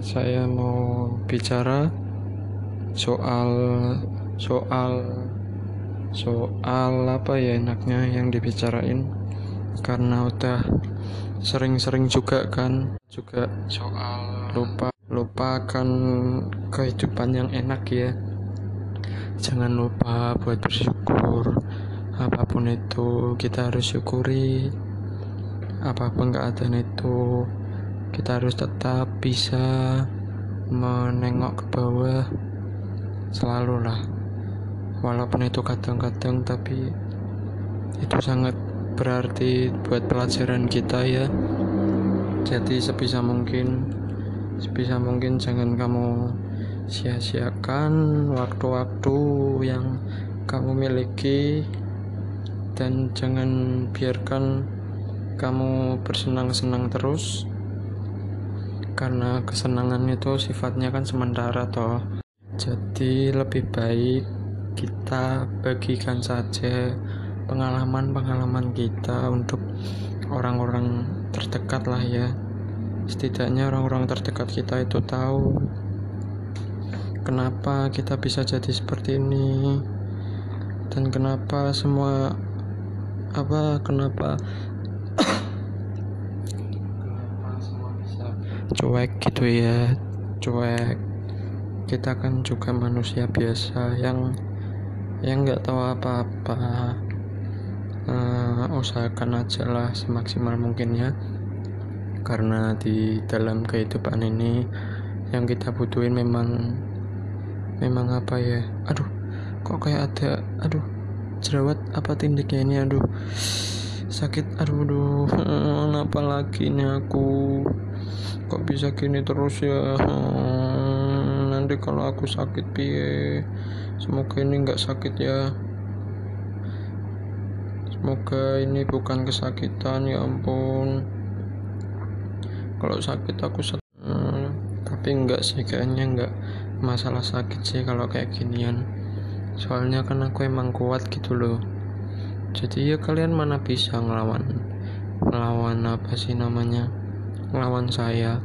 saya mau bicara soal soal soal apa ya enaknya yang dibicarain. Karena udah sering-sering juga kan juga soal lupa lupakan kehidupan yang enak ya. Jangan lupa buat bersyukur. Apa pun itu kita harus syukuri. Apa pun keadaan itu kita harus tetap bisa menengok ke bawah selalu lah. Walaupun itu kadang-kadang tapi itu sangat berarti buat pelajaran kita ya. Jadi sebisa mungkin sebisa mungkin jangan kamu sia-siakan waktu-waktu yang kamu miliki dan jangan biarkan kamu bersenang-senang terus karena kesenangan itu sifatnya kan sementara toh. Jadi lebih baik kita bagikan saja pengalaman-pengalaman kita untuk orang-orang terdekat lah ya. Setidaknya orang-orang terdekat kita itu tahu kenapa kita bisa jadi seperti ini dan kenapa semua apa kenapa semua bisa cuek gitu ya. Cuek. Kita kan juga manusia biasa yang yang nggak tahu apa-apa. Uh, usahakan aja lah semaksimal mungkin ya karena di dalam kehidupan ini yang kita butuhin memang memang apa ya? Aduh kok kayak ada aduh jerawat apa tindiknya ini? Aduh sakit. Aduh aduh kenapa lagi ini aku kok bisa gini terus ya? Hmm, nanti kalau aku sakit piye? Semoga ini nggak sakit ya. Semoga ini bukan kesakitan ya ampun. Kalau sakit aku sakit hmm, tapi enggak sih kayaknya enggak masalah sakit sih kalau kayak ginian. Soalnya kan aku emang kuat gitu loh. Jadi ya kalian mana bisa ngelawan ngelawan apa sih namanya ngelawan saya.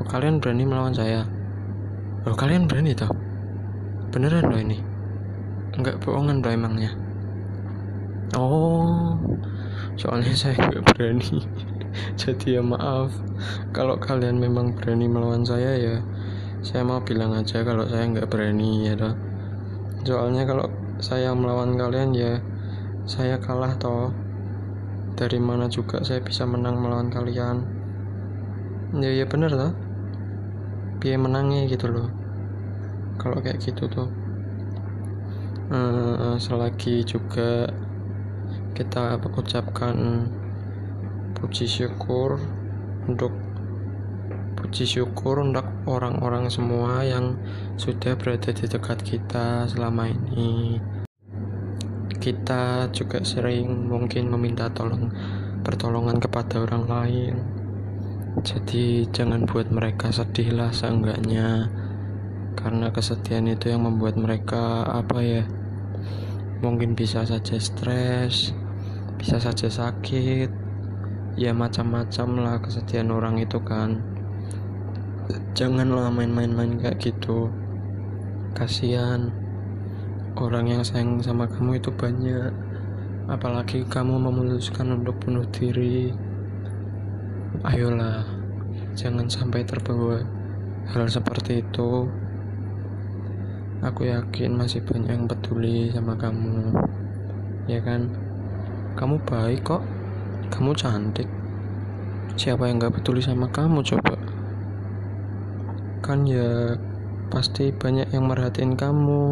Oh, kalian berani melawan saya? Oh, kalian berani tau beneran loh ini. Enggak bohongan loh emangnya. Oh soalnya saya nggak berani. Jadi ya maaf. Kalau kalian memang berani melawan saya ya saya mau bilang aja kalau saya nggak berani ya toh. Soalnya kalau saya melawan kalian ya saya kalah toh. Dari mana juga saya bisa menang melawan kalian ya ya bener toh. Biar menangnya gitu loh. Kalau kayak gitu tuh. Uh, selagi juga kita ucapkan puji syukur untuk puji syukur untuk orang-orang semua yang sudah berada di dekat kita selama ini. Kita juga sering mungkin meminta tolong pertolongan kepada orang lain jadi jangan buat mereka sedih lah seenggaknya. Karena kesedihan itu yang membuat mereka apa ya mungkin bisa saja stres bisa saja sakit. Ya macam-macam lah kesedihan orang itu kan. Janganlah main-main-main kayak gitu. Kasihan. Orang yang sayang sama kamu itu banyak. Apalagi kamu memutuskan untuk bunuh diri ayolah jangan sampai terbawa hal seperti itu. Aku yakin masih banyak yang peduli sama kamu ya kan? Kamu baik kok. Kamu cantik. Siapa yang gak peduli sama kamu coba? Kan ya pasti banyak yang merhatiin kamu.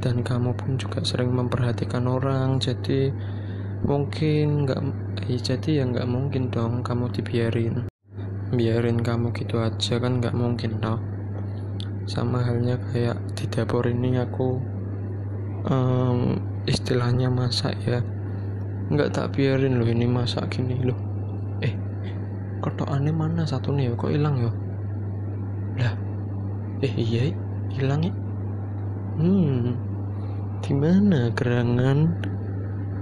Dan kamu pun juga sering memperhatikan orang jadi mungkin nggak eh, jadi ya nggak mungkin dong kamu dibiarin. Biarin kamu gitu aja kan nggak mungkin dong sama halnya kayak di dapur ini aku um, istilahnya masak ya. Nggak tak biarin loh ini masak gini loh. Eh kotokannya mana satu nih kok hilang ya? Lah eh iya hilang ya? Hmm di mana gerangan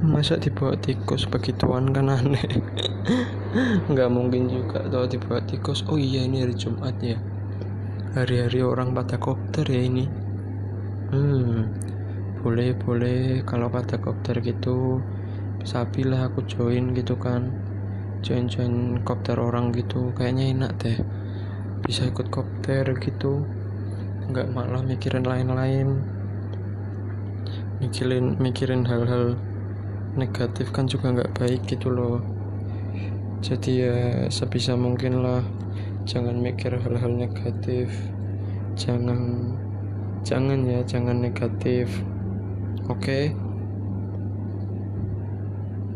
masa dibawa tikus begituan kan aneh? Nggak mungkin juga tuh tiba tikus. Oh iya ini hari Jumat ya. Hari-hari orang pada kopter ya ini. Hmm boleh boleh. Kalau pada kopter gitu sapi lah aku join gitu kan. Join join kopter orang gitu. Kayaknya enak deh. Bisa ikut kopter gitu. Nggak malah mikirin lain-lain. Mikirin mikirin hal-hal negatif kan juga nggak baik gitu loh. Jadi ya sebisa mungkin lah. Jangan mikir hal-hal negatif. Jangan jangan ya jangan negatif. Oke? okay?